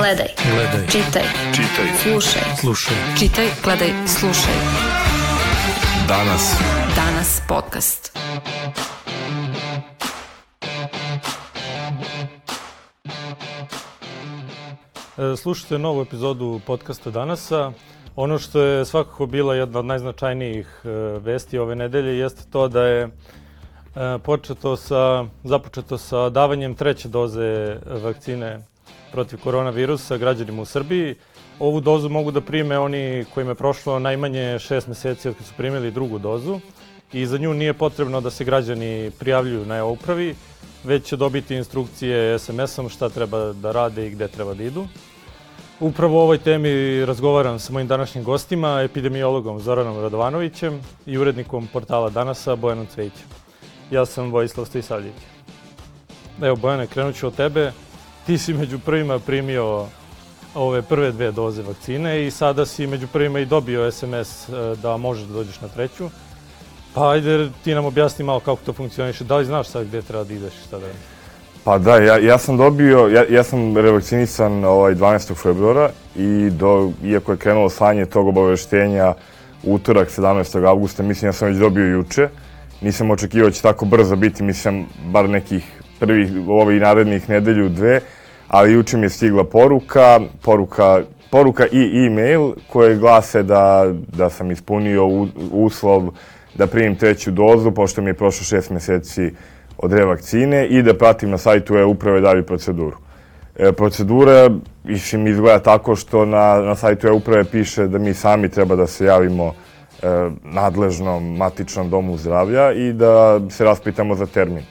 Gledaj. Gledaj. Čitaj. Čitaj. Slušaj. Slušaj. Čitaj, gledaj, slušaj. Danas. Danas podcast. E, Slušajte novu epizodu podcasta danasa. Ono što je svakako bila jedna od najznačajnijih e, vesti ove nedelje jeste to da je e, početo sa, započeto sa davanjem treće doze vakcine protiv koronavirusa građanima u Srbiji. Ovu dozu mogu da prime oni kojima je prošlo najmanje šest meseci od kad su primili drugu dozu i za nju nije potrebno da se građani prijavljuju na e-upravi, već će dobiti instrukcije SMS-om šta treba da rade i gde treba da idu. Upravo o ovoj temi razgovaram sa mojim današnjim gostima, epidemiologom Zoranom Radovanovićem i urednikom portala Danasa Bojanom Cvejićem. Ja sam Vojislav Stojsavljević. Evo Bojane, krenut ću od tebe. Ti si među prvima primio ove prve dve doze vakcine i sada si među prvima i dobio SMS e, da možeš da dođeš na treću. Pa ajde ti nam objasni malo kako to funkcioniše. Da li znaš sad gde treba da ideš i šta da radiš? Pa da, ja, ja sam dobio, ja, ja sam revakcinisan ovaj 12. februara i do, iako je krenulo slanje tog obaveštenja utorak 17. augusta, mislim ja sam već dobio juče. Nisam očekivao da će tako brzo biti, mislim bar nekih prvih, ovih narednih nedelju, dve, ali juče mi je stigla poruka, poruka, poruka i e-mail koje glase da, da sam ispunio u, uslov da primim treću dozu, pošto mi je prošlo šest meseci od revakcine i da pratim na sajtu e-uprave dalju proceduru. E, procedura mislim, izgleda tako što na, na sajtu e-uprave piše da mi sami treba da se javimo e, nadležnom matičnom domu zdravlja i da se raspitamo za termin.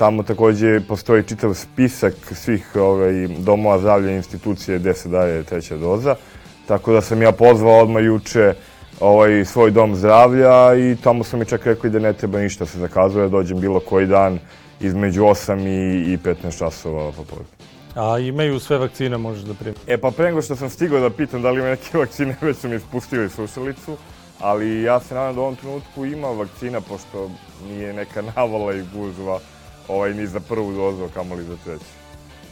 Tamo takođe postoji čitav spisak svih ovaj, domova zdravlja i institucije gde se daje treća doza. Tako da sam ja pozvao odmah juče ovaj, svoj dom zdravlja i tamo su mi čak rekli da ne treba ništa se zakazuje, da dođem bilo koji dan između 8 i, i 15 časova popodne. A imaju sve vakcine, možeš da primi. E pa pre nego što sam stigao da pitam da li ima neke vakcine, već su mi spustili slušalicu, ali ja se nadam da u ovom trenutku ima vakcina, pošto nije neka navala i gužva ovaj, ni za prvu dozu, kamoli za treću.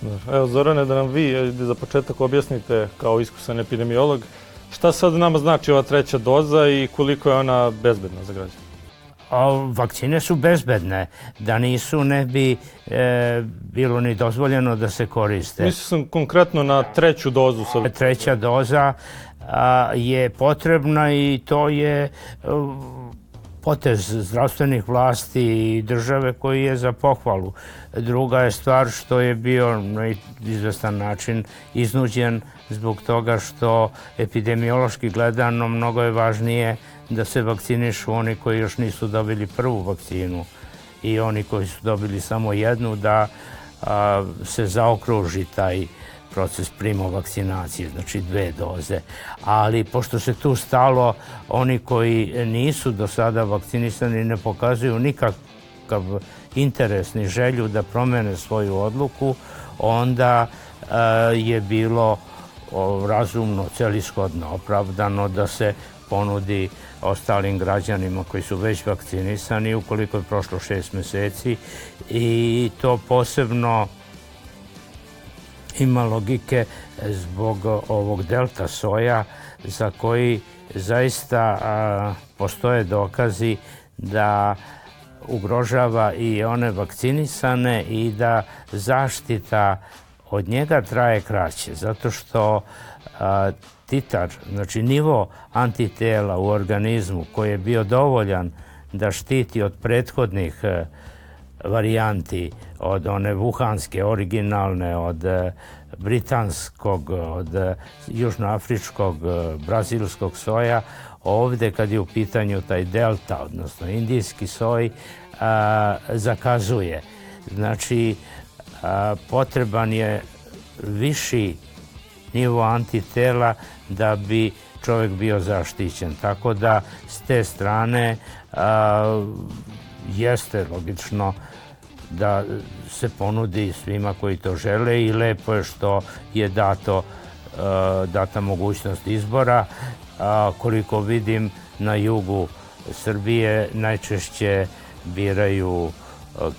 Da. Evo, Zorane, da nam vi e, za početak objasnite kao iskusan epidemiolog šta sad nama znači ova treća doza i koliko je ona bezbedna za građane? A vakcine su bezbedne. Da nisu, ne bi e, bilo ni dozvoljeno da se koriste. Mislio sam konkretno na treću dozu. Sa... Treća doza a, je potrebna i to je a, potez zdravstvenih vlasti i države koji je za pohvalu. Druga je stvar što je bio na izvestan način iznuđen zbog toga što epidemiološki gledano mnogo je važnije da se vakcinišu oni koji još nisu dobili prvu vakcinu i oni koji su dobili samo jednu da a, se zaokruži taj proces primo vakcinacije, znači dve doze. Ali pošto se tu stalo, oni koji nisu do sada vakcinisani ne pokazuju nikakav interes ni želju da promene svoju odluku, onda a, je bilo o, razumno, celishodno, opravdano da se ponudi ostalim građanima koji su već vakcinisani ukoliko je prošlo šest meseci i to posebno ima logike zbog ovog delta soja za koji zaista a, postoje dokazi da ugrožava i one vakcinisane i da zaštita od njega traje kraće, zato što a, titar, znači nivo antitela u organizmu koji je bio dovoljan da štiti od prethodnih e, varijanti, od one vuhanske, originalne, od e, britanskog, od e, južnoafričkog, brazilskog soja, ovde kad je u pitanju taj delta, odnosno indijski soj, a, zakazuje. Znači, a, potreban je viši nivo antitela da bi čovjek bio zaštićen. Tako da s te strane a, jeste logično da se ponudi svima koji to žele i lepo je što je dato a, data mogućnost izbora. A, koliko vidim na jugu Srbije najčešće biraju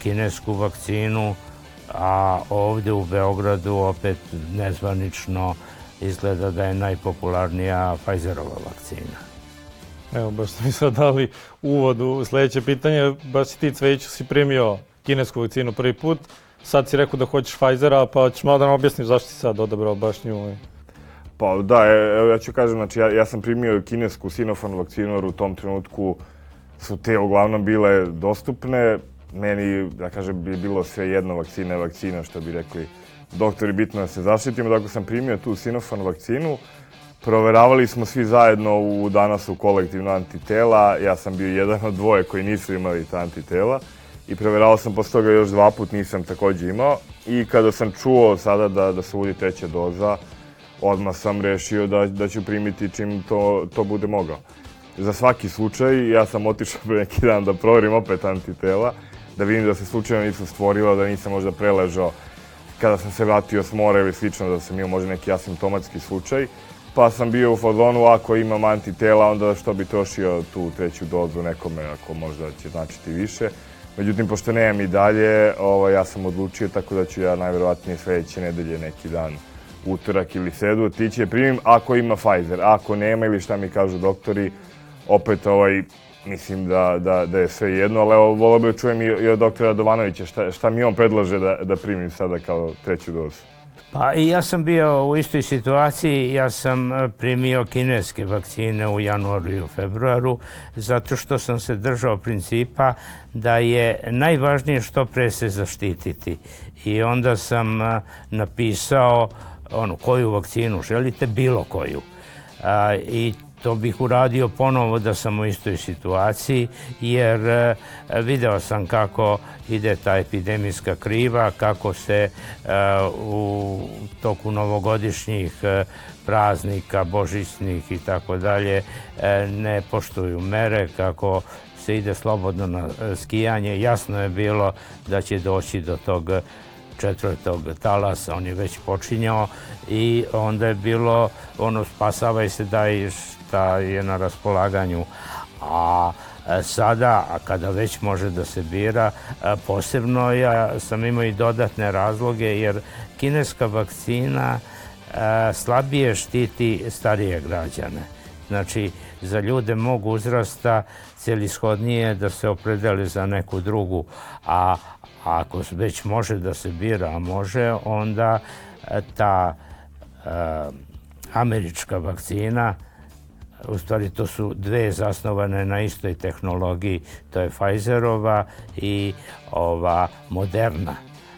kinesku vakcinu a ovde u Beogradu opet nezvanično izgleda da je najpopularnija Pfizerova vakcina. Evo, baš ste mi sad dali uvod u sledeće pitanje. Baš si ti, Cvejiću, si primio kinesku vakcinu prvi put. Sad si rekao da hoćeš Pfizera, pa ćeš malo da nam objasniš zašto si sad odabrao baš nju. Pa da, e, evo ja ću kažem, znači ja, ja sam primio kinesku Sinopharm vakcinu jer u tom trenutku su te uglavnom bile dostupne. Meni, da kažem, bi bilo sve jedno vakcina je vakcina, što bi rekli doktori, bitno da se zaštitimo. Dakle, sam primio tu Sinopharm vakcinu. Proveravali smo svi zajedno u danas u kolektivno antitela. Ja sam bio jedan od dvoje koji nisu imali ta antitela. I proveravao sam posle toga još dva put, nisam takođe imao. I kada sam čuo sada da, da se uvodi treća doza, odmah sam rešio da, da ću primiti čim to, to bude mogao. Za svaki slučaj, ja sam otišao pre neki dan da proverim opet antitela, da vidim da se slučajno nisu stvorila, da nisam možda preležao kada sam se vratio s mora ili slično, da sam imao možda neki asimptomatski slučaj. Pa sam bio u fazonu, ako imam antitela, onda što bi trošio tu treću dozu nekome, ako možda će značiti više. Međutim, pošto nemam i dalje, ovo, ja sam odlučio, tako da ću ja najverovatnije sledeće nedelje neki dan utorak ili sredu otići je primim ako ima Pfizer. Ako nema ili šta mi kažu doktori, opet ovaj, mislim da, da, da je sve jedno, ali evo, volio bih da čujem i, i od doktora Dovanovića šta, šta mi on predlaže da, da primim sada kao treću dozu. Pa i ja sam bio u istoj situaciji, ja sam e, primio kineske vakcine u januaru i u februaru, zato što sam se držao principa da je najvažnije što pre se zaštititi. I onda sam e, napisao ono, koju vakcinu želite, bilo koju. A, I to bih uradio ponovo da sam u istoj situaciji, jer e, video sam kako ide ta epidemijska kriva, kako se e, u toku novogodišnjih e, praznika, božićnih i tako dalje ne poštuju mere, kako se ide slobodno na skijanje. Jasno je bilo da će doći do tog četvrtog talasa, on je već počinjao i onda je bilo ono spasavaj se da i šta je na raspolaganju. A e, sada, a kada već može da se bira, e, posebno ja sam imao i dodatne razloge jer kineska vakcina e, slabije štiti starije građane. Znači, za ljude mog uzrasta celishodnije da se opredeli za neku drugu, a ako već može da se bira, a može, onda ta američka vakcina, u stvari to su dve zasnovane na istoj tehnologiji, to je Pfizerova i ova Moderna.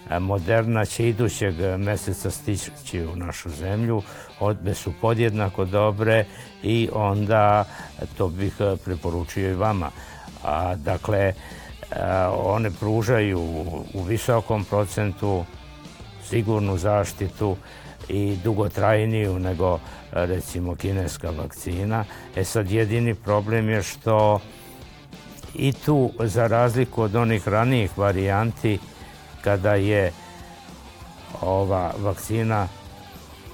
E, Moderna će idućeg meseca stići u našu zemlju, odbe su podjednako dobre i onda to bih preporučio i vama. A, dakle, one pružaju u visokom procentu sigurnu zaštitu i dugotrajniju nego recimo kineska vakcina. E sad jedini problem je što i tu za razliku od onih ranijih varijanti kada je ova vakcina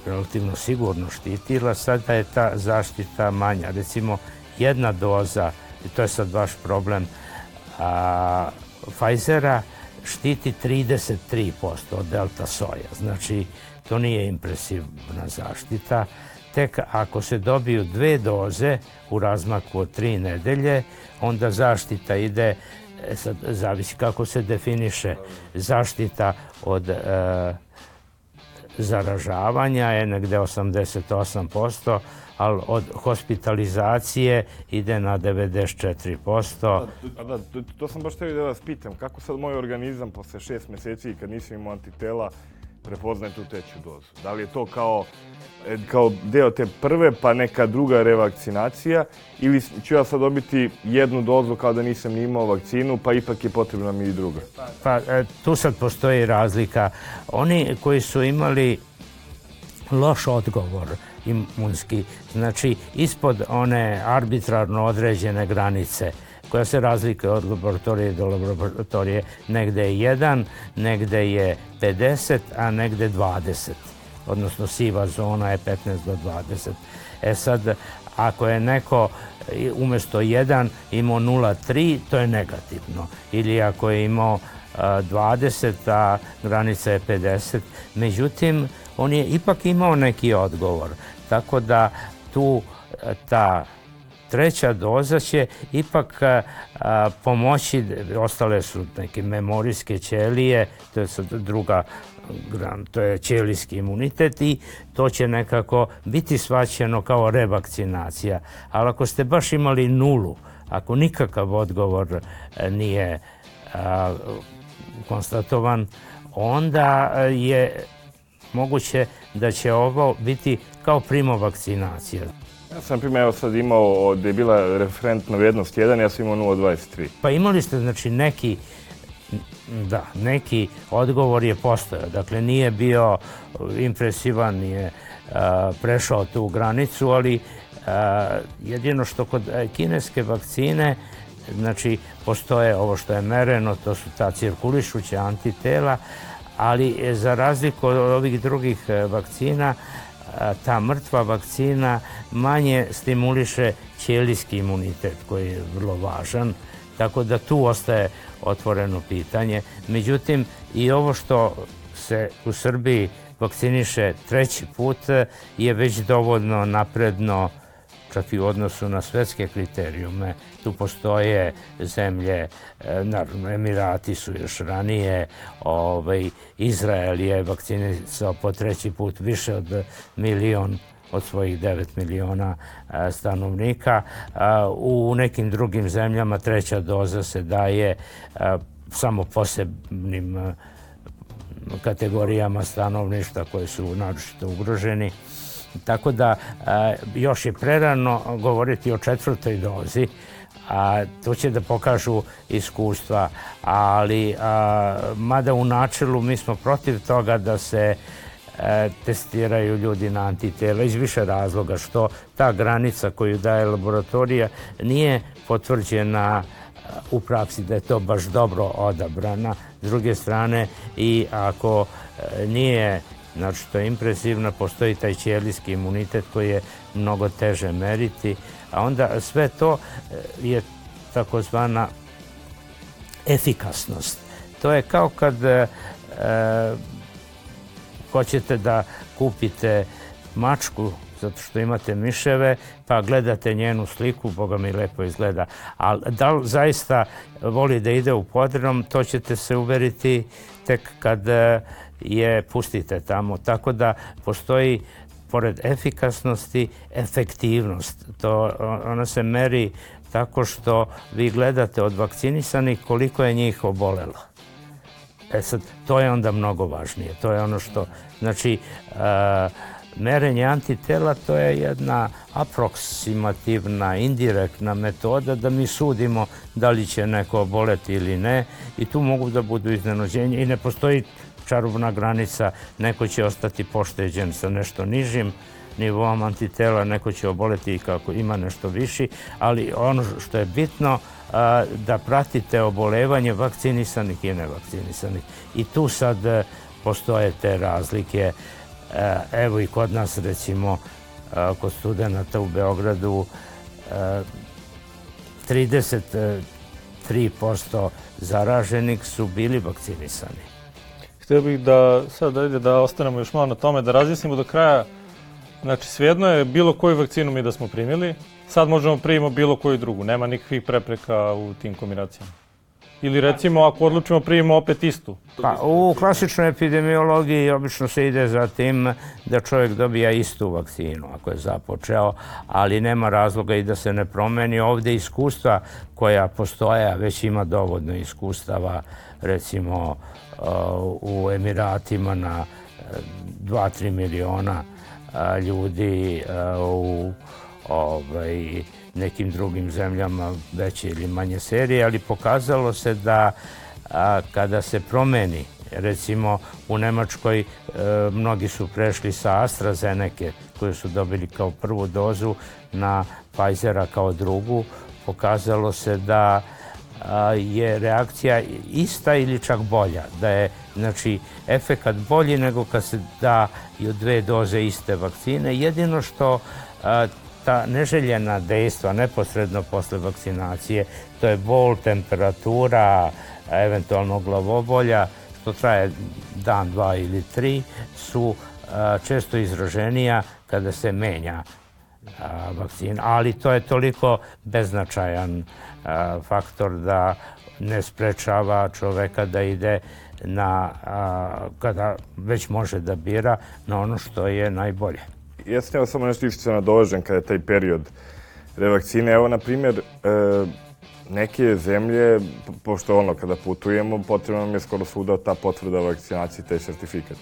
relativno sigurno štitila, sada je ta zaštita manja. Recimo jedna doza, i to je sad vaš problem, a, Pfizera štiti 33% od delta soja. Znači, to nije impresivna zaštita. Tek ako se dobiju dve doze u razmaku od tri nedelje, onda zaštita ide, e, sad zavisi kako se definiše, zaštita od e, zaražavanja je negde 88%, ali od hospitalizacije ide na 94%. Da, da, to, sam baš teo da vas pitam, kako sad moj organizam posle šest meseci kad nisam imao antitela prepoznaje tu treću dozu? Da li je to kao, e, kao deo te prve pa neka druga revakcinacija ili ću ja sad dobiti jednu dozu kao da nisam ni imao vakcinu pa ipak je potrebna mi i druga? Pa e, tu sad postoji razlika. Oni koji su imali loš odgovor imunski, znači ispod one arbitrarno određene granice koja se razlikuje od laboratorije do laboratorije. Negde je 1, negde je 50, a negde 20. Odnosno siva zona je 15 do 20. E sad, ako je neko umesto 1 imao 0,3, to je negativno. Ili ako je imao a, 20, a granica je 50. Međutim, on je ipak imao neki odgovor. Tako da tu a, ta treća doza će ipak a, pomoći, ostale su neke memorijske ćelije, to je sad druga gram, to je ćelijski imunitet i to će nekako biti svaćeno kao revakcinacija. Ali ako ste baš imali nulu, ako nikakav odgovor e, nije a, konstatovan, onda je moguće da će ovo biti kao primo vakcinacija. Ja sam, primjer, evo sad imao, da je bila referentna vrijednost 1, ja sam imao 0,23. Pa imali ste, znači, neki da, neki odgovor je postojao. Dakle, nije bio impresivan, nije a, prešao tu granicu, ali a, jedino što kod kineske vakcine znači postoje ovo što je mereno, to su ta cirkulišuća antitela, ali za razliku od ovih drugih e, vakcina, ta mrtva vakcina manje stimuliše ćelijski imunitet koji je vrlo važan, tako da tu ostaje otvoreno pitanje. Međutim, i ovo što se u Srbiji vakciniše treći put je već dovoljno napredno čak i u odnosu na svetske kriterijume. Tu postoje zemlje, e, naravno Emirati su još ranije, ovaj, Izrael je vakcinisao po treći put više od milion od svojih 9 miliona e, stanovnika. E, u nekim drugim zemljama treća doza se daje samo posebnim kategorijama stanovništa koji su naročito ugroženi. Tako da još je prerano govoriti o četvrtoj dozi, a to će da pokažu iskustva, ali a, mada u načelu mi smo protiv toga da se e, testiraju ljudi na antitela iz više razloga što ta granica koju daje laboratorija nije potvrđena u praksi da je to baš dobro odabrana. S druge strane i ako e, nije Znači, to je impresivno, postoji taj ćelijski imunitet koji je mnogo teže meriti, a onda sve to e, je takozvana efikasnost. To je kao kad e, hoćete da kupite mačku zato što imate miševe, pa gledate njenu sliku, boga mi lepo izgleda. Ali da li zaista voli da ide u podrom, to ćete se uveriti tek kad e, je pustite tamo. Tako da postoji pored efikasnosti, efektivnost. To, ona se meri tako što vi gledate od vakcinisanih koliko je njih obolelo. E sad, to je onda mnogo važnije. To je ono što, znači, uh, merenje antitela to je jedna aproksimativna, indirektna metoda da mi sudimo da li će neko oboleti ili ne i tu mogu da budu iznenađenje i ne postoji čarobna granica, neko će ostati pošteđen sa nešto nižim nivom antitela, neko će oboleti kako ima nešto viši, ali ono što je bitno a, da pratite obolevanje vakcinisanih i nevakcinisanih. I tu sad a, postoje te razlike. A, evo i kod nas recimo kod studenta u Beogradu 33% zaraženih su bili vakcinisani. Htio bih da sad ajde da ostanemo još malo na tome, da razjasnimo do kraja. Znači, svejedno je bilo koju vakcinu mi da smo primili, sad možemo primimo bilo koju drugu, nema nikakvih prepreka u tim kombinacijama. Ili recimo, ako odlučimo primimo opet istu. Pa, u klasičnoj epidemiologiji obično se ide za tim da čovjek dobija istu vakcinu ako je započeo, ali nema razloga i da se ne promeni. Ovde iskustva koja postoja, već ima dovoljno iskustava, recimo u Emiratima na 2-3 e, miliona ljudi u ovaj, nekim drugim zemljama veće ili manje serije, ali pokazalo se da a, kada se promeni recimo u Nemačkoj e, mnogi su prešli sa AstraZeneca koju su dobili kao prvu dozu na Pfizera kao drugu pokazalo se da je reakcija ista ili čak bolja. Da je znači, efekat bolji nego kad se da i od dve doze iste vakcine. Jedino što a, ta neželjena dejstva neposredno posle vakcinacije, to je bol, temperatura, eventualno glavobolja, što traje dan, dva ili tri, su a, često izraženija kada se menja a, vakcina, ali to je toliko beznačajan a, faktor da ne sprečava čoveka da ide na, a, kada već može da bira na ono što je najbolje. Ja sam samo nešto isto se nadovežem kada je taj period revakcine. Evo, na primjer, e, neke zemlje, po- pošto ono, kada putujemo, potrebno nam je skoro svuda ta potvrda vakcinacije, taj sertifikat.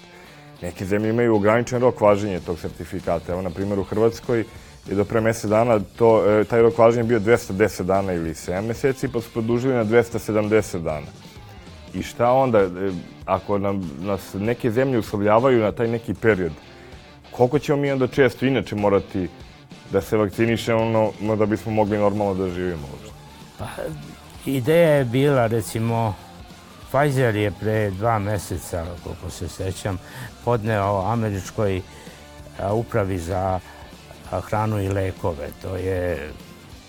Neke zemlje imaju ograničen rok važenja tog sertifikata. Evo, na primjer, u Hrvatskoj je do pre mesec dana to, e, taj rok važenja bio 210 dana ili 7 meseci, pa su produžili na 270 dana. I šta onda, e, ako nam, nas neke zemlje uslovljavaju na taj neki period, koliko ćemo mi onda često inače morati da se vakcinišemo no, da bismo mogli normalno da živimo uopšte? Ideja je bila, recimo, Pfizer je pre dva meseca, koliko se sećam, podneo američkoj upravi za hranu i lekove. To je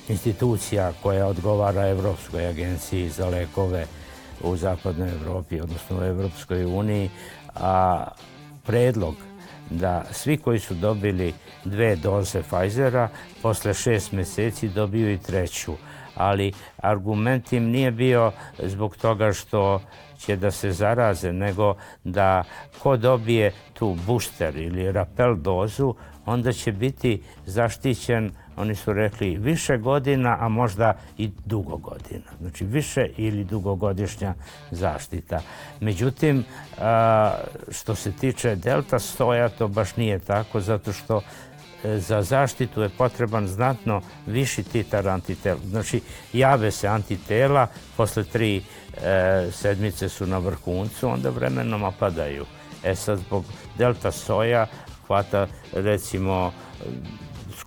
institucija koja odgovara Evropskoj agenciji za lekove u zapadnoj Evropi, odnosno u Evropskoj uniji, a predlog da svi koji su dobili dve doze Pfizera posle šest meseci dobiju i treću. Ali argument im nije bio zbog toga što će da se zaraze, nego da ko dobije tu booster ili rapel dozu, onda će biti zaštićen, oni su rekli, više godina, a možda i dugo godina. Znači više ili dugogodišnja zaštita. Međutim, što se tiče delta soja, to baš nije tako, zato što e, za zaštitu je potreban znatno viši titar antitela. Znači, jave se antitela, posle tri e, sedmice su na vrhuncu, onda vremenom opadaju. E sad, zbog delta soja hvata, recimo,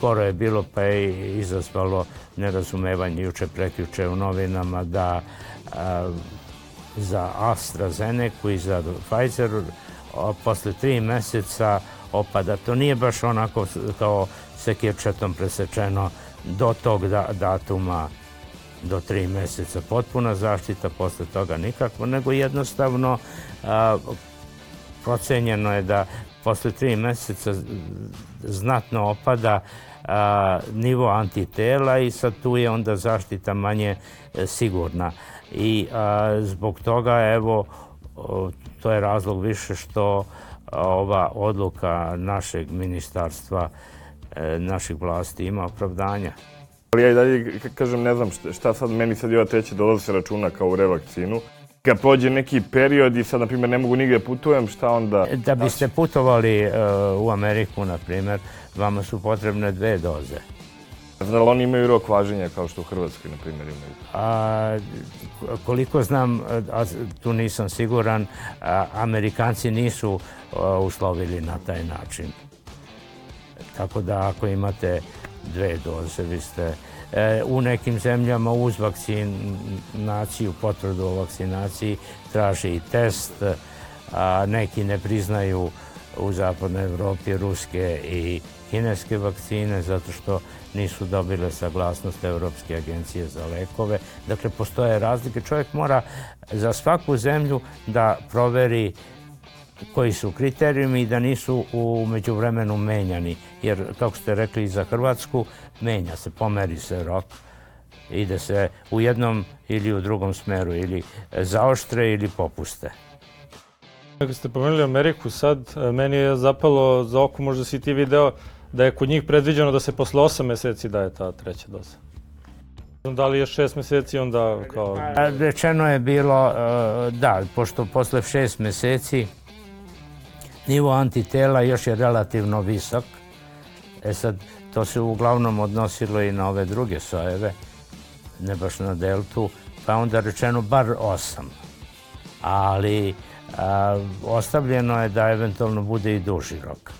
skoro je bilo pa je izazvalo nerazumevanje juče prekjuče u novinama da a, za AstraZeneca i za Pfizer a, posle tri meseca opada. To nije baš onako kao sekirčetom presečeno do tog da, datuma do tri meseca potpuna zaštita, posle toga nikakvo, nego jednostavno a, procenjeno je da posle tri meseca znatno opada a, nivo antitela i sad tu je onda zaštita manje e, sigurna. I a, zbog toga, evo, to je razlog više što ova odluka našeg ministarstva, e, naših vlasti ima opravdanja. Ali ja i dalje kažem, ne znam šta, šta sad, meni sad i ova treća doza se računa kao u revakcinu. Kad prođe neki period i sad, na primjer, ne mogu nigde da putujem, šta onda? Da biste putovali e, u Ameriku, na primjer, vama su potrebne dve doze. Znam li oni imaju rok važenja kao što u Hrvatskoj, na primjer, imaju? A, koliko znam, a tu nisam siguran, a, Amerikanci nisu a, uslovili na taj način. Tako da ako imate dve doze, vi ste e, u nekim zemljama uz vakcinaciju, potvrdu o vakcinaciji, traže i test, a neki ne priznaju u zapadnoj Evropi ruske i kineske vakcine zato što nisu dobile saglasnost Evropske agencije za lekove. Dakle, postoje razlike. Čovjek mora za svaku zemlju da proveri koji su kriterijumi i da nisu u međuvremenu menjani. Jer, kako ste rekli, za Hrvatsku menja se, pomeri se rok, ide se u jednom ili u drugom smeru, ili zaoštre ili popuste. Ako ste pomenuli Ameriku sad, e, meni je zapalo za oko, možda si ti video, da je kod njih predviđeno da se posle 8 meseci daje ta treća doza. Da li je 6 meseci onda kao... A, Rečeno je bilo, e, da, pošto posle šest meseci nivo antitela još je relativno visok. E sad, to se uglavnom odnosilo i na ove druge sojeve, ne baš na deltu, pa onda rečeno bar osam. Ali a, ostavljeno je da eventualno bude i duži rok.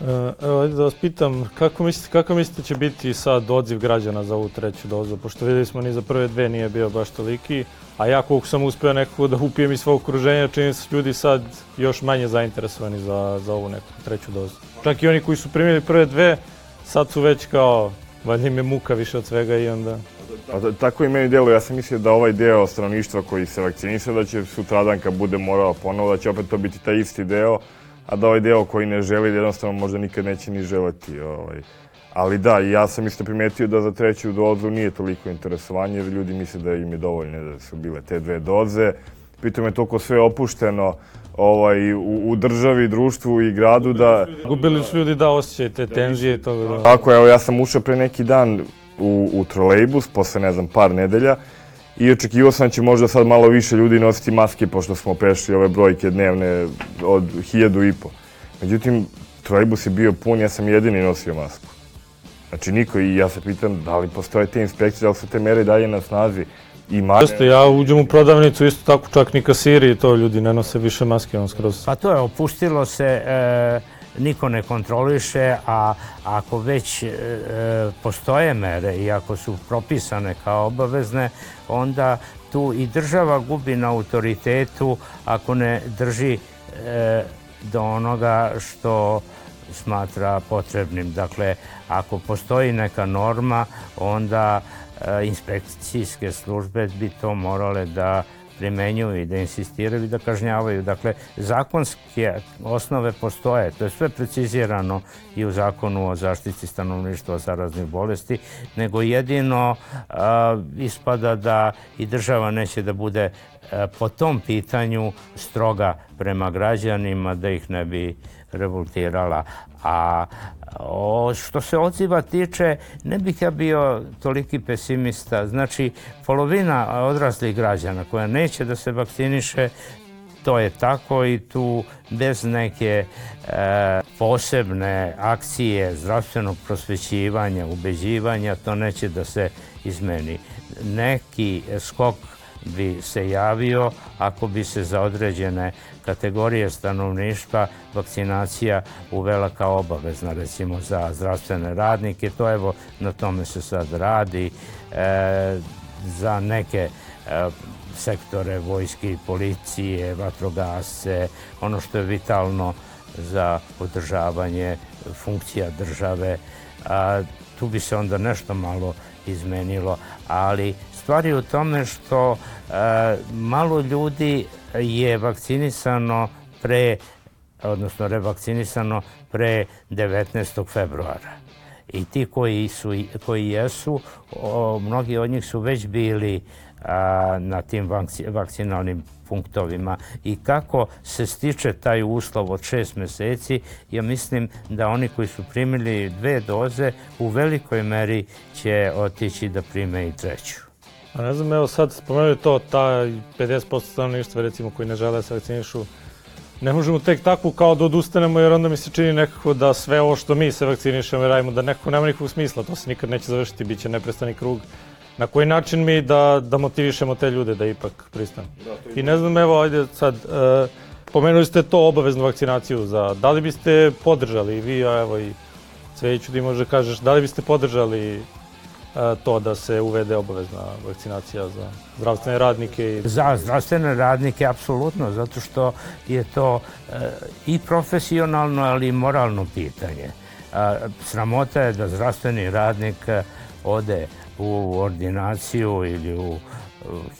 E, Evo, ajde da vas pitam, kako mislite, kako mislite će biti sad odziv građana za ovu treću dozu? Pošto videli smo ni za prve dve nije bio baš toliki, a ja koliko sam uspeo nekako da upijem iz svog okruženja, čini se ljudi sad još manje zainteresovani za, za ovu neku treću dozu. Čak i oni koji su primili prve dve, sad su već kao, valjda im je muka više od svega i onda... Pa ta- tako i meni delo, ja sam mislio da ovaj deo stanovništva koji se vakciniše, da će sutradan kad bude morao ponovo, da će opet to biti taj isti deo, a da ovaj deo koji ne želi, da jednostavno možda nikad neće ni želeti. Ovaj. Ali da, ja sam isto primetio da za treću dozu nije toliko interesovanje, jer ljudi misle da im je dovoljno da su bile te dve doze. Pritom je toliko sve opušteno ovaj, u, u državi, društvu i gradu da... Gubili su ljudi da osjećaju te tenzije i toga da... Tako, evo, ja sam ušao pre neki dan u, u trolejbus, posle, ne znam, par nedelja, i očekivao sam da će možda sad malo više ljudi nositi maske, pošto smo prešli ove brojke dnevne od hiljadu i po. Međutim, trolejbus je bio pun, ja sam jedini nosio masku. Znači, niko, i ja se pitam da li postoje te inspekcije, da li su te mere dalje na snazi. I ma... Jeste, ja uđem u prodavnicu, isto tako čak ni kasiri i to ljudi ne nose više maske, on skroz. Pa to je, opustilo se, e, niko ne kontroliše, a ako već e, e, postoje mere i ako su propisane kao obavezne, onda tu i država gubi na autoritetu ako ne drži e, do onoga što smatra potrebnim. Dakle, ako postoji neka norma, onda e, inspekcijske službe bi to morale da primenjuju i da insistiraju i da kažnjavaju. Dakle, zakonske osnove postoje, to je sve precizirano i u zakonu o zaštiti stanovništva od zaraznih bolesti, nego jedino a, ispada da i država neće da bude a, po tom pitanju stroga prema građanima, da ih ne bi revoltirala. A o, što se odziva tiče, ne bih ja bio toliki pesimista. Znači, polovina odraslih građana koja neće da se vakciniše, to je tako i tu bez neke e, posebne akcije zdravstvenog prosvećivanja, ubeđivanja, to neće da se izmeni. Neki skok bi se javio ako bi se za određene kategorije stanovništva vakcinacija uvela kao obavezna, recimo za zdravstvene radnike. To evo, na tome se sad radi. E, za neke e, sektore vojske i policije, vatrogasce, ono što je vitalno za održavanje funkcija države. A, tu bi se onda nešto malo izmenilo, ali stvar je u tome što e, malo ljudi je vakcinisano pre, odnosno revakcinisano pre 19. februara. I ti koji, su, koji jesu, o, mnogi od njih su već bili a, na tim vakci, vakcinalnim punktovima i kako se stiče taj uslov od šest meseci, ja mislim da oni koji su primili dve doze u velikoj meri će otići da prime i treću. A ne znam, evo sad spomenuti to, ta 50% stanovništva recimo koji ne žele da se vakcinišu, ne možemo tek tako kao da odustanemo jer onda mi se čini nekako da sve ovo što mi se vakcinišemo i radimo da nekako nema nikakvog smisla, to se nikad neće završiti, bit će neprestani krug. Na koji način mi da, da motivišemo te ljude da ipak pristanu? I ne znam, evo, ajde sad, e, pomenuli ste to obaveznu vakcinaciju za, da li biste podržali vi, a evo i Cvejiću ti može kažeš, da li biste podržali to da se uvede obavezna vakcinacija za zdravstvene radnike? Za zdravstvene radnike, apsolutno, zato što je to e, i profesionalno, ali i moralno pitanje. E, sramota je da zdravstveni radnik ode u ordinaciju ili u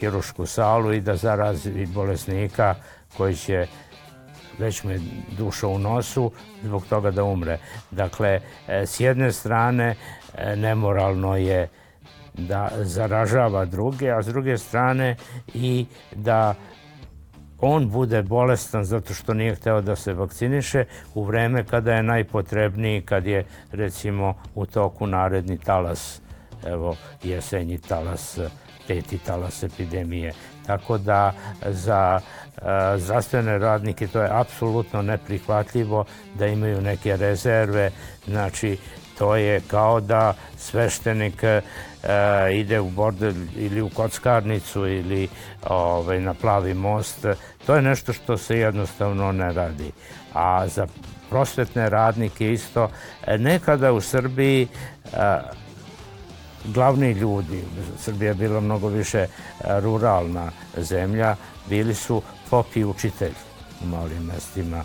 hirušku salu i da zarazi bolesnika koji će već mu je duša u nosu zbog toga da umre. Dakle, s jedne strane nemoralno je da zaražava druge, a s druge strane i da on bude bolestan zato što nije hteo da se vakciniše u vreme kada je najpotrebniji, kad je recimo u toku naredni talas, evo jesenji talas, peti talas epidemije. Tako da za e, zdravstvene radnike to je apsolutno neprihvatljivo da imaju neke rezerve, znači to je kao da sveštenik e, ide u bordel ili u kockarnicu ili ovaj, na plavi most. To je nešto što se jednostavno ne radi. A za prosvetne radnike isto, nekada u Srbiji e, glavni ljudi, Srbija je bila mnogo više e, ruralna zemlja, bili su pop i učitelji u malim mestima,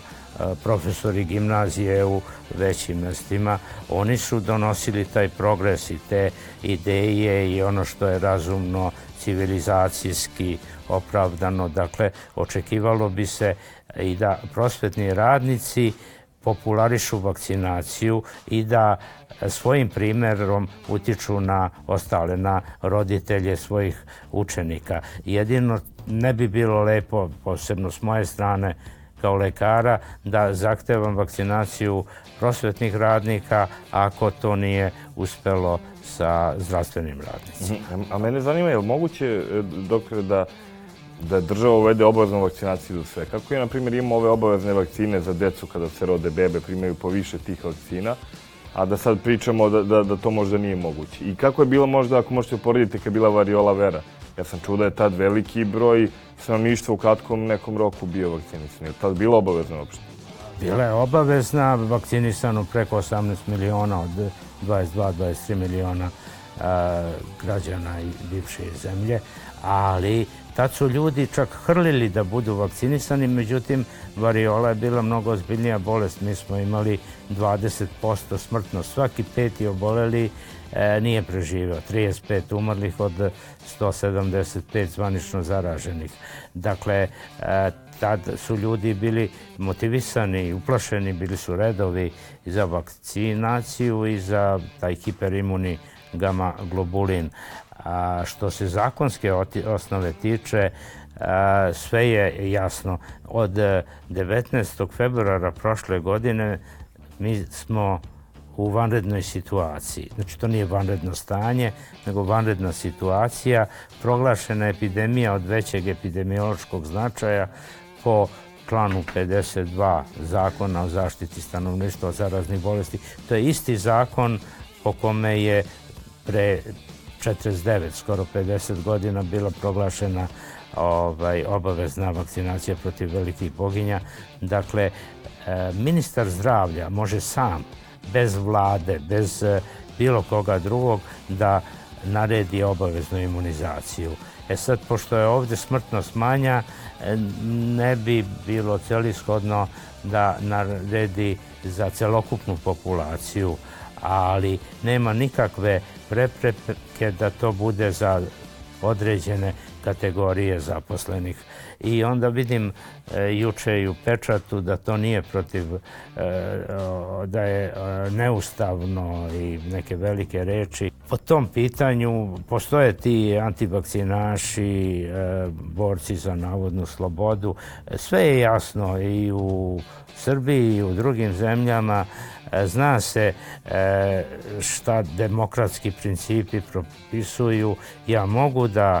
profesori gimnazije u većim mestima, oni su donosili taj progres i te ideje i ono što je razumno civilizacijski opravdano. Dakle, očekivalo bi se i da prosvetni radnici popularišu vakcinaciju i da svojim primerom utiču na ostale, na roditelje svojih učenika. Jedino ne bi bilo lepo, posebno s moje strane, kao lekara da zahtevam vakcinaciju prosvetnih radnika ako to nije uspelo sa zdravstvenim radnicima. A mene zanima, je li moguće, e, doktore, da da država uvede obaveznu vakcinaciju za sve. Kako je, na primjer, ima ove obavezne vakcine za decu kada se rode bebe, primaju po više tih vakcina, a da sad pričamo da, da, da to možda nije moguće. I kako je bilo možda, ako možete uporediti, kad je bila variola vera? Ja sam čuo da je tad veliki broj stanovništva u kratkom nekom roku bio vakcinisan. Je tad bilo obavezno uopšte? Bila je obavezna, vakcinisano preko 18 miliona od 22-23 miliona a, građana i bivše zemlje, ali Tad su ljudi čak hrlili da budu vakcinisani, međutim, variola je bila mnogo ozbiljnija bolest. Mi smo imali 20% smrtnost. Svaki peti oboleli e, nije preživeo. 35 umrlih od 175 zvanično zaraženih. Dakle, e, tad su ljudi bili motivisani, uplašeni, bili su redovi za vakcinaciju i za taj hiperimuni gama globulin. A što se zakonske osnove tiče, sve je jasno. Od 19. februara prošle godine mi smo u vanrednoj situaciji. Znači, to nije vanredno stanje, nego vanredna situacija. Proglašena epidemija od većeg epidemiološkog značaja po članu 52 zakona o zaštiti stanovništva od zaraznih bolesti. To je isti zakon po kome je pre 49, skoro 50 godina bila proglašena ovaj, obavezna vakcinacija protiv velikih boginja. Dakle, e, ministar zdravlja može sam, bez vlade, bez e, bilo koga drugog, da naredi obaveznu imunizaciju. E sad, pošto je ovde smrtnost manja, e, ne bi bilo celishodno da naredi za celokupnu populaciju, ali nema nikakve prepreke da to bude za određene kategorije zaposlenih. I onda vidim e, juče i u pečatu da to nije protiv, e, da je e, neustavno i neke velike reči. Po tom pitanju postoje ti antivakcinaši, e, borci za navodnu slobodu. Sve je jasno i u Srbiji i u drugim zemljama E, zna se e, šta demokratski principi propisuju. Ja mogu da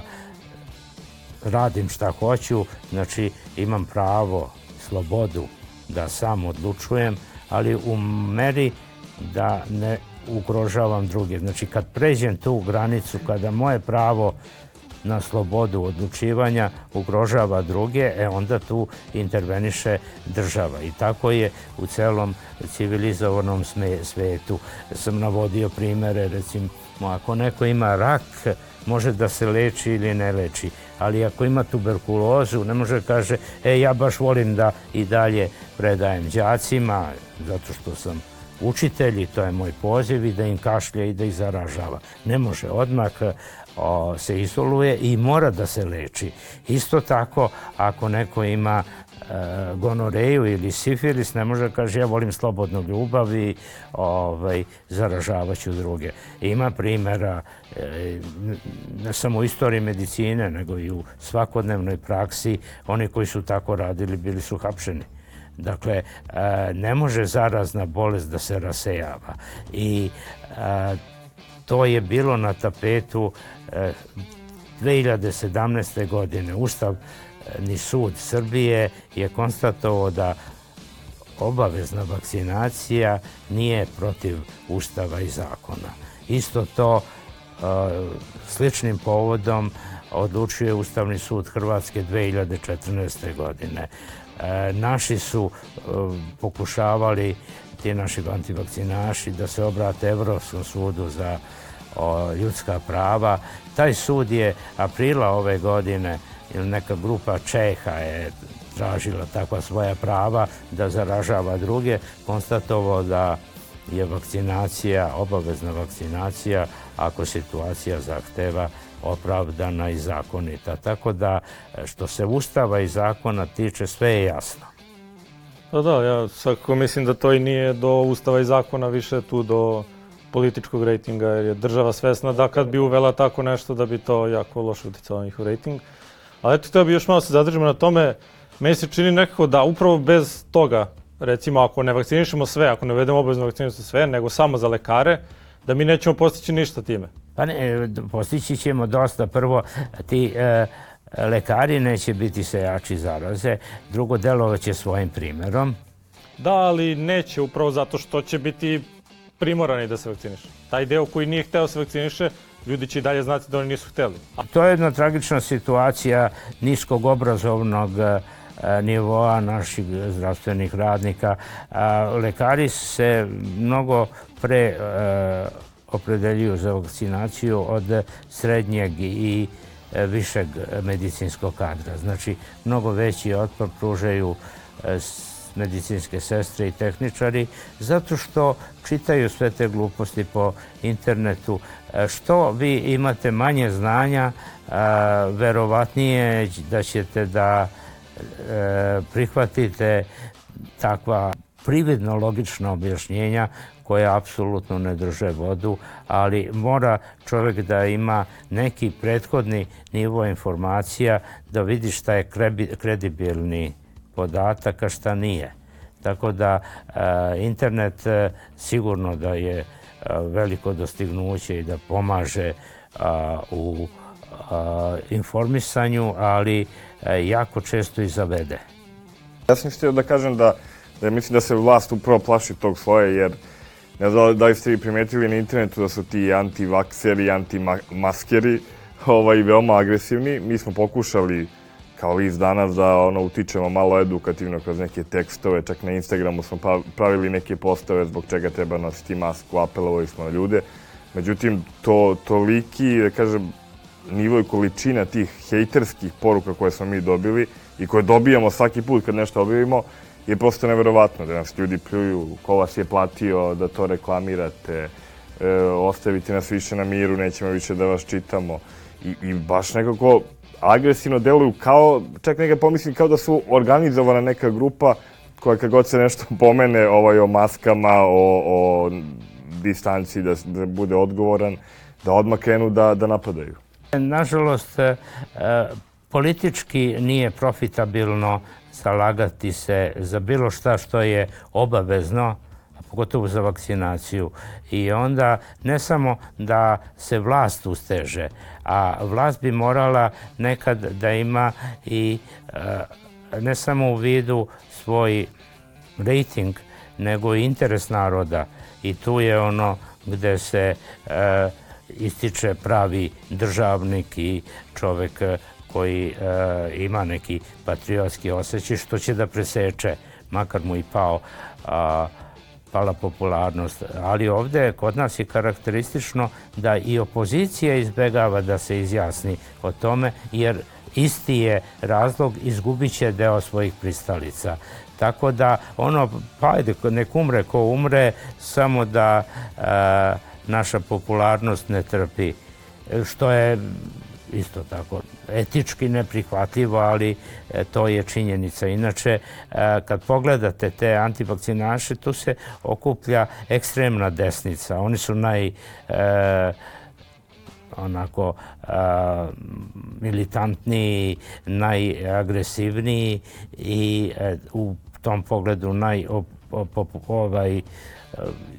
radim šta hoću, znači imam pravo, slobodu da sam odlučujem, ali u meri da ne ugrožavam druge. Znači kad pređem tu granicu, kada moje pravo na slobodu odlučivanja ugrožava druge, e onda tu interveniše država. I tako je u celom civilizovanom svetu. Sam navodio primere, recimo, ako neko ima rak, može da se leči ili ne leči. Ali ako ima tuberkulozu, ne može da kaže, e, ja baš volim da i dalje predajem đacima, zato što sam učitelj i to je moj poziv i da im kašlje i da ih zaražava. Ne može odmah o, se izoluje i mora da se leči. Isto tako, ako neko ima e, gonoreju ili sifilis, ne može da kaže ja volim slobodnu ljubav i ovaj, zaražavaću druge. Ima primjera e, ne samo u istoriji medicine, nego i u svakodnevnoj praksi. Oni koji su tako radili bili su hapšeni. Dakle, e, ne može zarazna bolest da se rasejava. I e, to je bilo na tapetu 2017. godine. Ustavni sud Srbije je konstatovao da obavezna vakcinacija nije protiv Ustava i zakona. Isto to sličnim povodom odlučuje Ustavni sud Hrvatske 2014. godine. E, naši su e, pokušavali, ti naši antivakcinaši, da se obrate Evropskom sudu za ljudska prava. Taj sud je aprila ove godine ili neka grupa Čeha je tražila takva svoja prava da zaražava druge, konstatovao da je vakcinacija, obavezna vakcinacija, ako situacija zahteva opravdana i zakonita. Tako da, što se ustava i zakona tiče, sve je jasno. Pa da, ja svakako mislim da to i nije do ustava i zakona, više tu do političkog rejtinga, jer je država svesna da kad bi uvela tako nešto da bi to jako loše uticalo na njihov rejting. Ali eto, htio bi još malo se zadržimo na tome, meni se čini nekako da upravo bez toga, recimo ako ne vakcinišemo sve, ako ne uvedemo obavezno vakcinišemo sve, nego samo za lekare, da mi nećemo postići ništa time. Pa ne, postići ćemo dosta. Prvo, ti e, lekari neće biti sejači zaraze, drugo delovaće svojim primerom. Da, ali neće upravo zato što će biti primorani da se vakciniše. Taj deo koji nije hteo da se vakciniše, ljudi će i dalje znati da oni nisu hteli. To je jedna tragična situacija niskog obrazovnog e, nivoa naših zdravstvenih radnika. A, lekari se mnogo pre e, opredeljuju za vakcinaciju od srednjeg i višeg medicinskog kadra. Znači, mnogo veći otpor pružaju medicinske sestre i tehničari, zato što čitaju sve te gluposti po internetu. E, što vi imate manje znanja, verovatnije da ćete da prihvatite takva prividno logična objašnjenja koja apsolutno ne drže vodu, ali mora čovjek da ima neki prethodni nivo informacija da vidi šta je kredibilni podatak, a šta nije. Tako da e, internet e, sigurno da je e, veliko dostignuće i da pomaže u informisanju, ali jako često i zavede. Ja sam htio da kažem da, da mislim da se vlast upravo plaši tog svoje, jer ne znam da li ste vi primetili na internetu da su ti antivakseri, antimaskeri ovaj, veoma agresivni. Mi smo pokušali kao list danas da ono utičemo malo edukativno kroz neke tekstove, čak na Instagramu smo pa, pravili neke postave zbog čega treba nositi masku, apelovali smo na ljude. Međutim, to toliki, da kažem, nivo i količina tih hejterskih poruka koje smo mi dobili i koje dobijamo svaki put kad nešto objavimo, je prosto neverovatno da nas ljudi pljuju, ko vas je platio da to reklamirate, e, ostavite nas više na miru, nećemo više da vas čitamo. I, i baš nekako agresivno deluju kao, čak neka pomislim kao da su organizovana neka grupa koja kad god se nešto pomene ovaj, o maskama, o, o distanci, da, da bude odgovoran, da odmah krenu da, da napadaju. Nažalost, e, politički nije profitabilno zalagati se za bilo šta što je obavezno, pogotovo za vakcinaciju. I onda ne samo da se vlast usteže, a vlast bi morala nekad da ima i e, ne samo u vidu svoj rating, nego i interes naroda. I tu je ono gde se e, ističe pravi državnik i čovek koji e, ima neki patriotski osjećaj, što će da preseče, makar mu i pao, a, pala popularnost. Ali ovde kod nas je karakteristično da i opozicija izbegava da se izjasni o tome, jer isti je razlog izgubit će deo svojih pristalica. Tako da ono, pa ajde, nek umre ko umre, samo da a, naša popularnost ne trpi što je isto tako etički neprihvatljivo, ali e, to je činjenica. Inače, e, kad pogledate te antivakcinaše, tu se okuplja ekstremna desnica. Oni su naj e, onako a, militantniji, najagresivniji i e, u tom pogledu naj op, op, ovaj,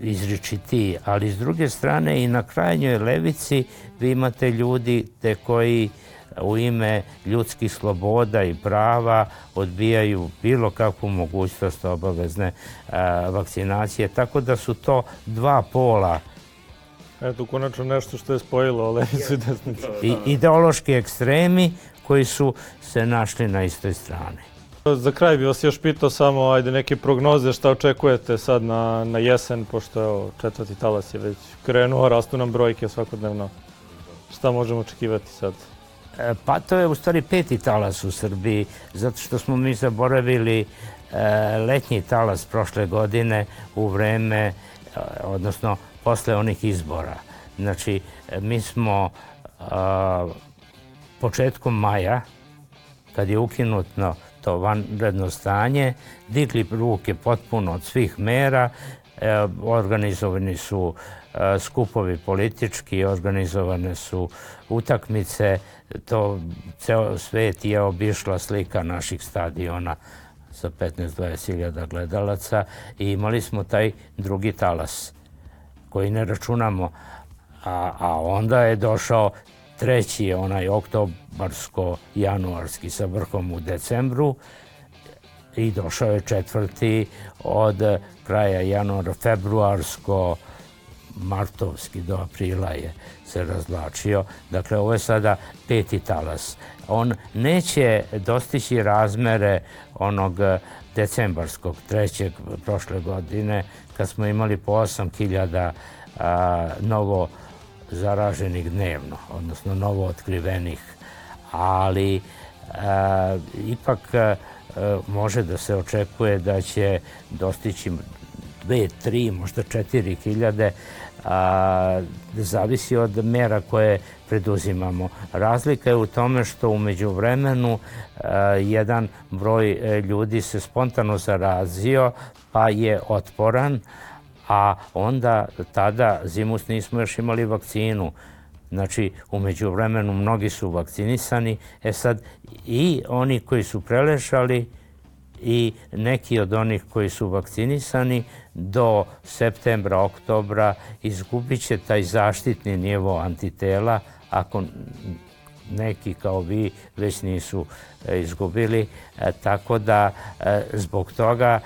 izričitiji, ali s druge strane i na krajnjoj levici vi imate ljudi te koji u ime ljudskih sloboda i prava odbijaju bilo kakvu mogućnost obavezne a, vakcinacije, tako da su to dva pola Eto, konačno nešto što je spojilo levicu i desnicu. I ideološki ekstremi koji su se našli na istoj strani. Za kraj bih vas još pitao samo, ajde, neke prognoze šta očekujete sad na, na jesen, pošto evo, četvrti talas je već krenuo, rastu nam brojke svakodnevno. Šta možemo očekivati sad? E, Pa to je u stvari peti talas u Srbiji, zato što smo mi zaboravili e, letnji talas prošle godine u vreme, e, odnosno posle onih izbora. Znači, mi smo početkom maja, kad je ukinutno to vanredno stanje, digli ruke potpuno od svih mera, e, organizovani su e, skupovi politički, organizovane su utakmice, to ceo svet je obišla slika naših stadiona sa 15-20 hiljada gledalaca i imali smo taj drugi talas koji ne računamo, a, a onda je došao treći je onaj oktobarsko-januarski sa vrhom u decembru i došao je četvrti od kraja januara, februarsko, martovski do aprila je se razvlačio. Dakle, ovo je sada peti talas. On neće dostići razmere onog decembarskog, trećeg prošle godine, kad smo imali po 8000 a, novo zaraženih dnevno, odnosno novo otkrivenih. Ali a, ipak a, može da se očekuje da će dostići dve, tri, možda četiri hiljade, a, zavisi od mera koje preduzimamo. Razlika je u tome što umeđu vremenu a, jedan broj e, ljudi se spontano zarazio, pa je otporan, a onda tada zimus nismo još imali vakcinu. Znači, umeđu vremenu mnogi su vakcinisani, e sad i oni koji su preležali i neki od onih koji su vakcinisani do septembra, oktobra izgubit će taj zaštitni nivo antitela ako neki kao vi već nisu e, izgubili, e, tako da e, zbog toga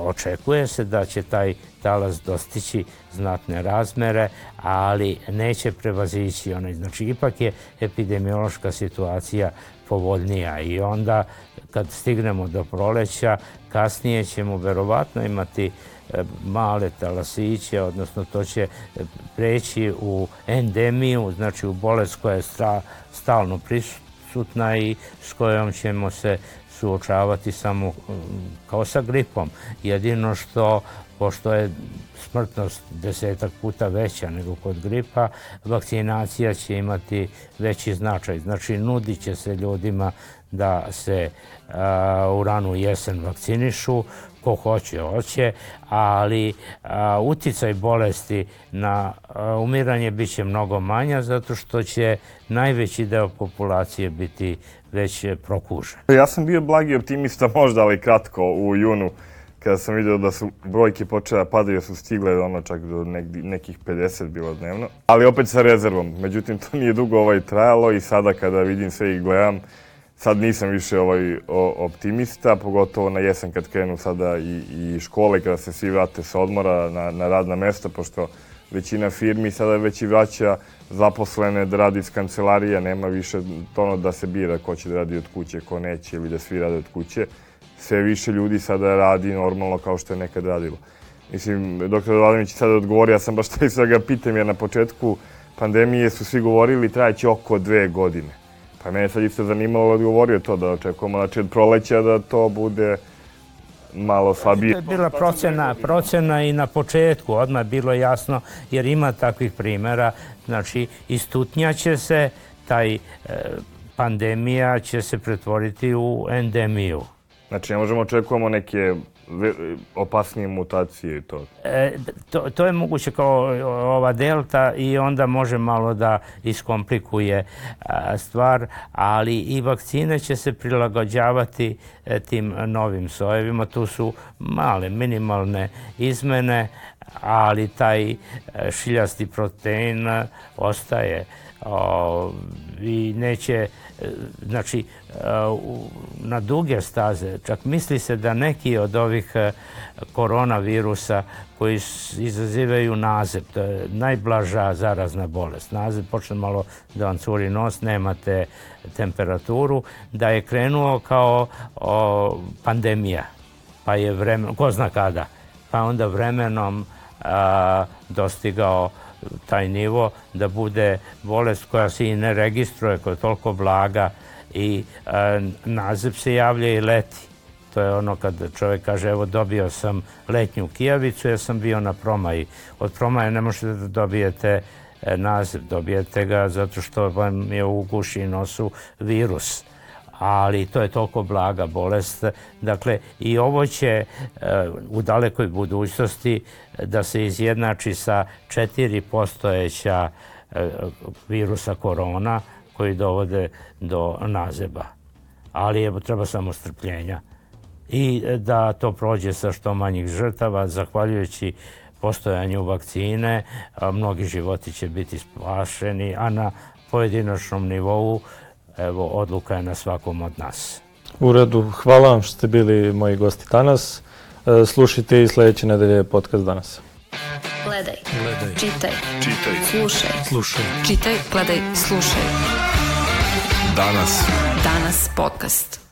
očekuje se da će taj talas dostići znatne razmere, ali neće prevazići onaj. Znači, ipak je epidemiološka situacija povoljnija i onda kad stignemo do proleća, kasnije ćemo verovatno imati male talasiće, odnosno to će preći u endemiju, znači u bolest koja je stalno prisutna i s kojom ćemo se suočavati samo kao sa gripom. Jedino što, pošto je smrtnost desetak puta veća nego kod gripa, vakcinacija će imati veći značaj. Znači, nudit će se ljudima da se u ranu jesen vakcinišu, ko hoće, hoće, ali a, uticaj bolesti na a, umiranje biće mnogo manja zato što će najveći deo populacije biti već prokužen. Ja sam bio blagi optimista možda, ali kratko u junu kada sam vidio da su brojke počela da padaju, su stigle ono čak do nekih 50 bilo dnevno, ali opet sa rezervom. Međutim, to nije dugo ovaj trajalo i sada kada vidim sve i gledam, sad nisam više ovaj optimista, pogotovo na jesen kad krenu sada i, i škole, kada se svi vrate sa odmora na, na radna mesta, pošto većina firmi sada već i vraća zaposlene da radi iz kancelarija, nema više tono da se bira ko će da radi od kuće, ko neće ili da svi rade od kuće. Sve više ljudi sada radi normalno kao što je nekad radilo. Mislim, doktor Vladimić sada odgovori, ja sam baš taj svega pitam, jer na početku pandemije su svi govorili trajeće oko dve godine. Pa mene sad isto zanimalo, odgovorio to da očekujemo, znači od proleća da to bude malo slabije. To je bila procena, procena i na početku, odmah bilo jasno, jer ima takvih primera, znači istutnjaće se, taj e, pandemija će se pretvoriti u endemiju. Znači ne možemo očekujemo neke opasnije mutacije i to? E, to? To je moguće kao ova delta i onda može malo da iskomplikuje a, stvar, ali i vakcine će se prilagođavati e, tim novim sojevima. Tu su male, minimalne izmene, ali taj e, šiljasti protein ostaje o, i neće znači na duge staze, čak misli se da neki od ovih koronavirusa koji izazivaju nazeb, to je najblaža zarazna bolest. Nazeb počne malo da vam curi nos, nemate temperaturu, da je krenuo kao o, pandemija, pa je vremen, ko zna kada, pa onda vremenom a, dostigao taj nivo da bude bolest koja se i ne registruje, koja je toliko blaga i e, naziv se javlja i leti. To je ono kad čovjek kaže evo dobio sam letnju kijavicu jer sam bio na promaji. Od promaje ne možete da dobijete e, naziv, dobijete ga zato što vam je u guši i nosu virus ali to je toliko blaga bolest. Dakle, i ovo će e, u dalekoj budućnosti da se izjednači sa četiri postojeća e, virusa korona koji dovode do nazeba. Ali evo, treba samo strpljenja i da to prođe sa što manjih žrtava, zahvaljujući postojanju vakcine, mnogi životi će biti spašeni, a na pojedinačnom nivou evo, odluka je na svakom od nas. U redu, hvala vam što ste bili moji gosti danas. E, Slušajte i sledeće nedelje podcast danas. Gledaj, Gledaj, čitaj, čitaj, slušaj. slušaj. Čitaj, gledaj, slušaj. Danas. Danas podcast.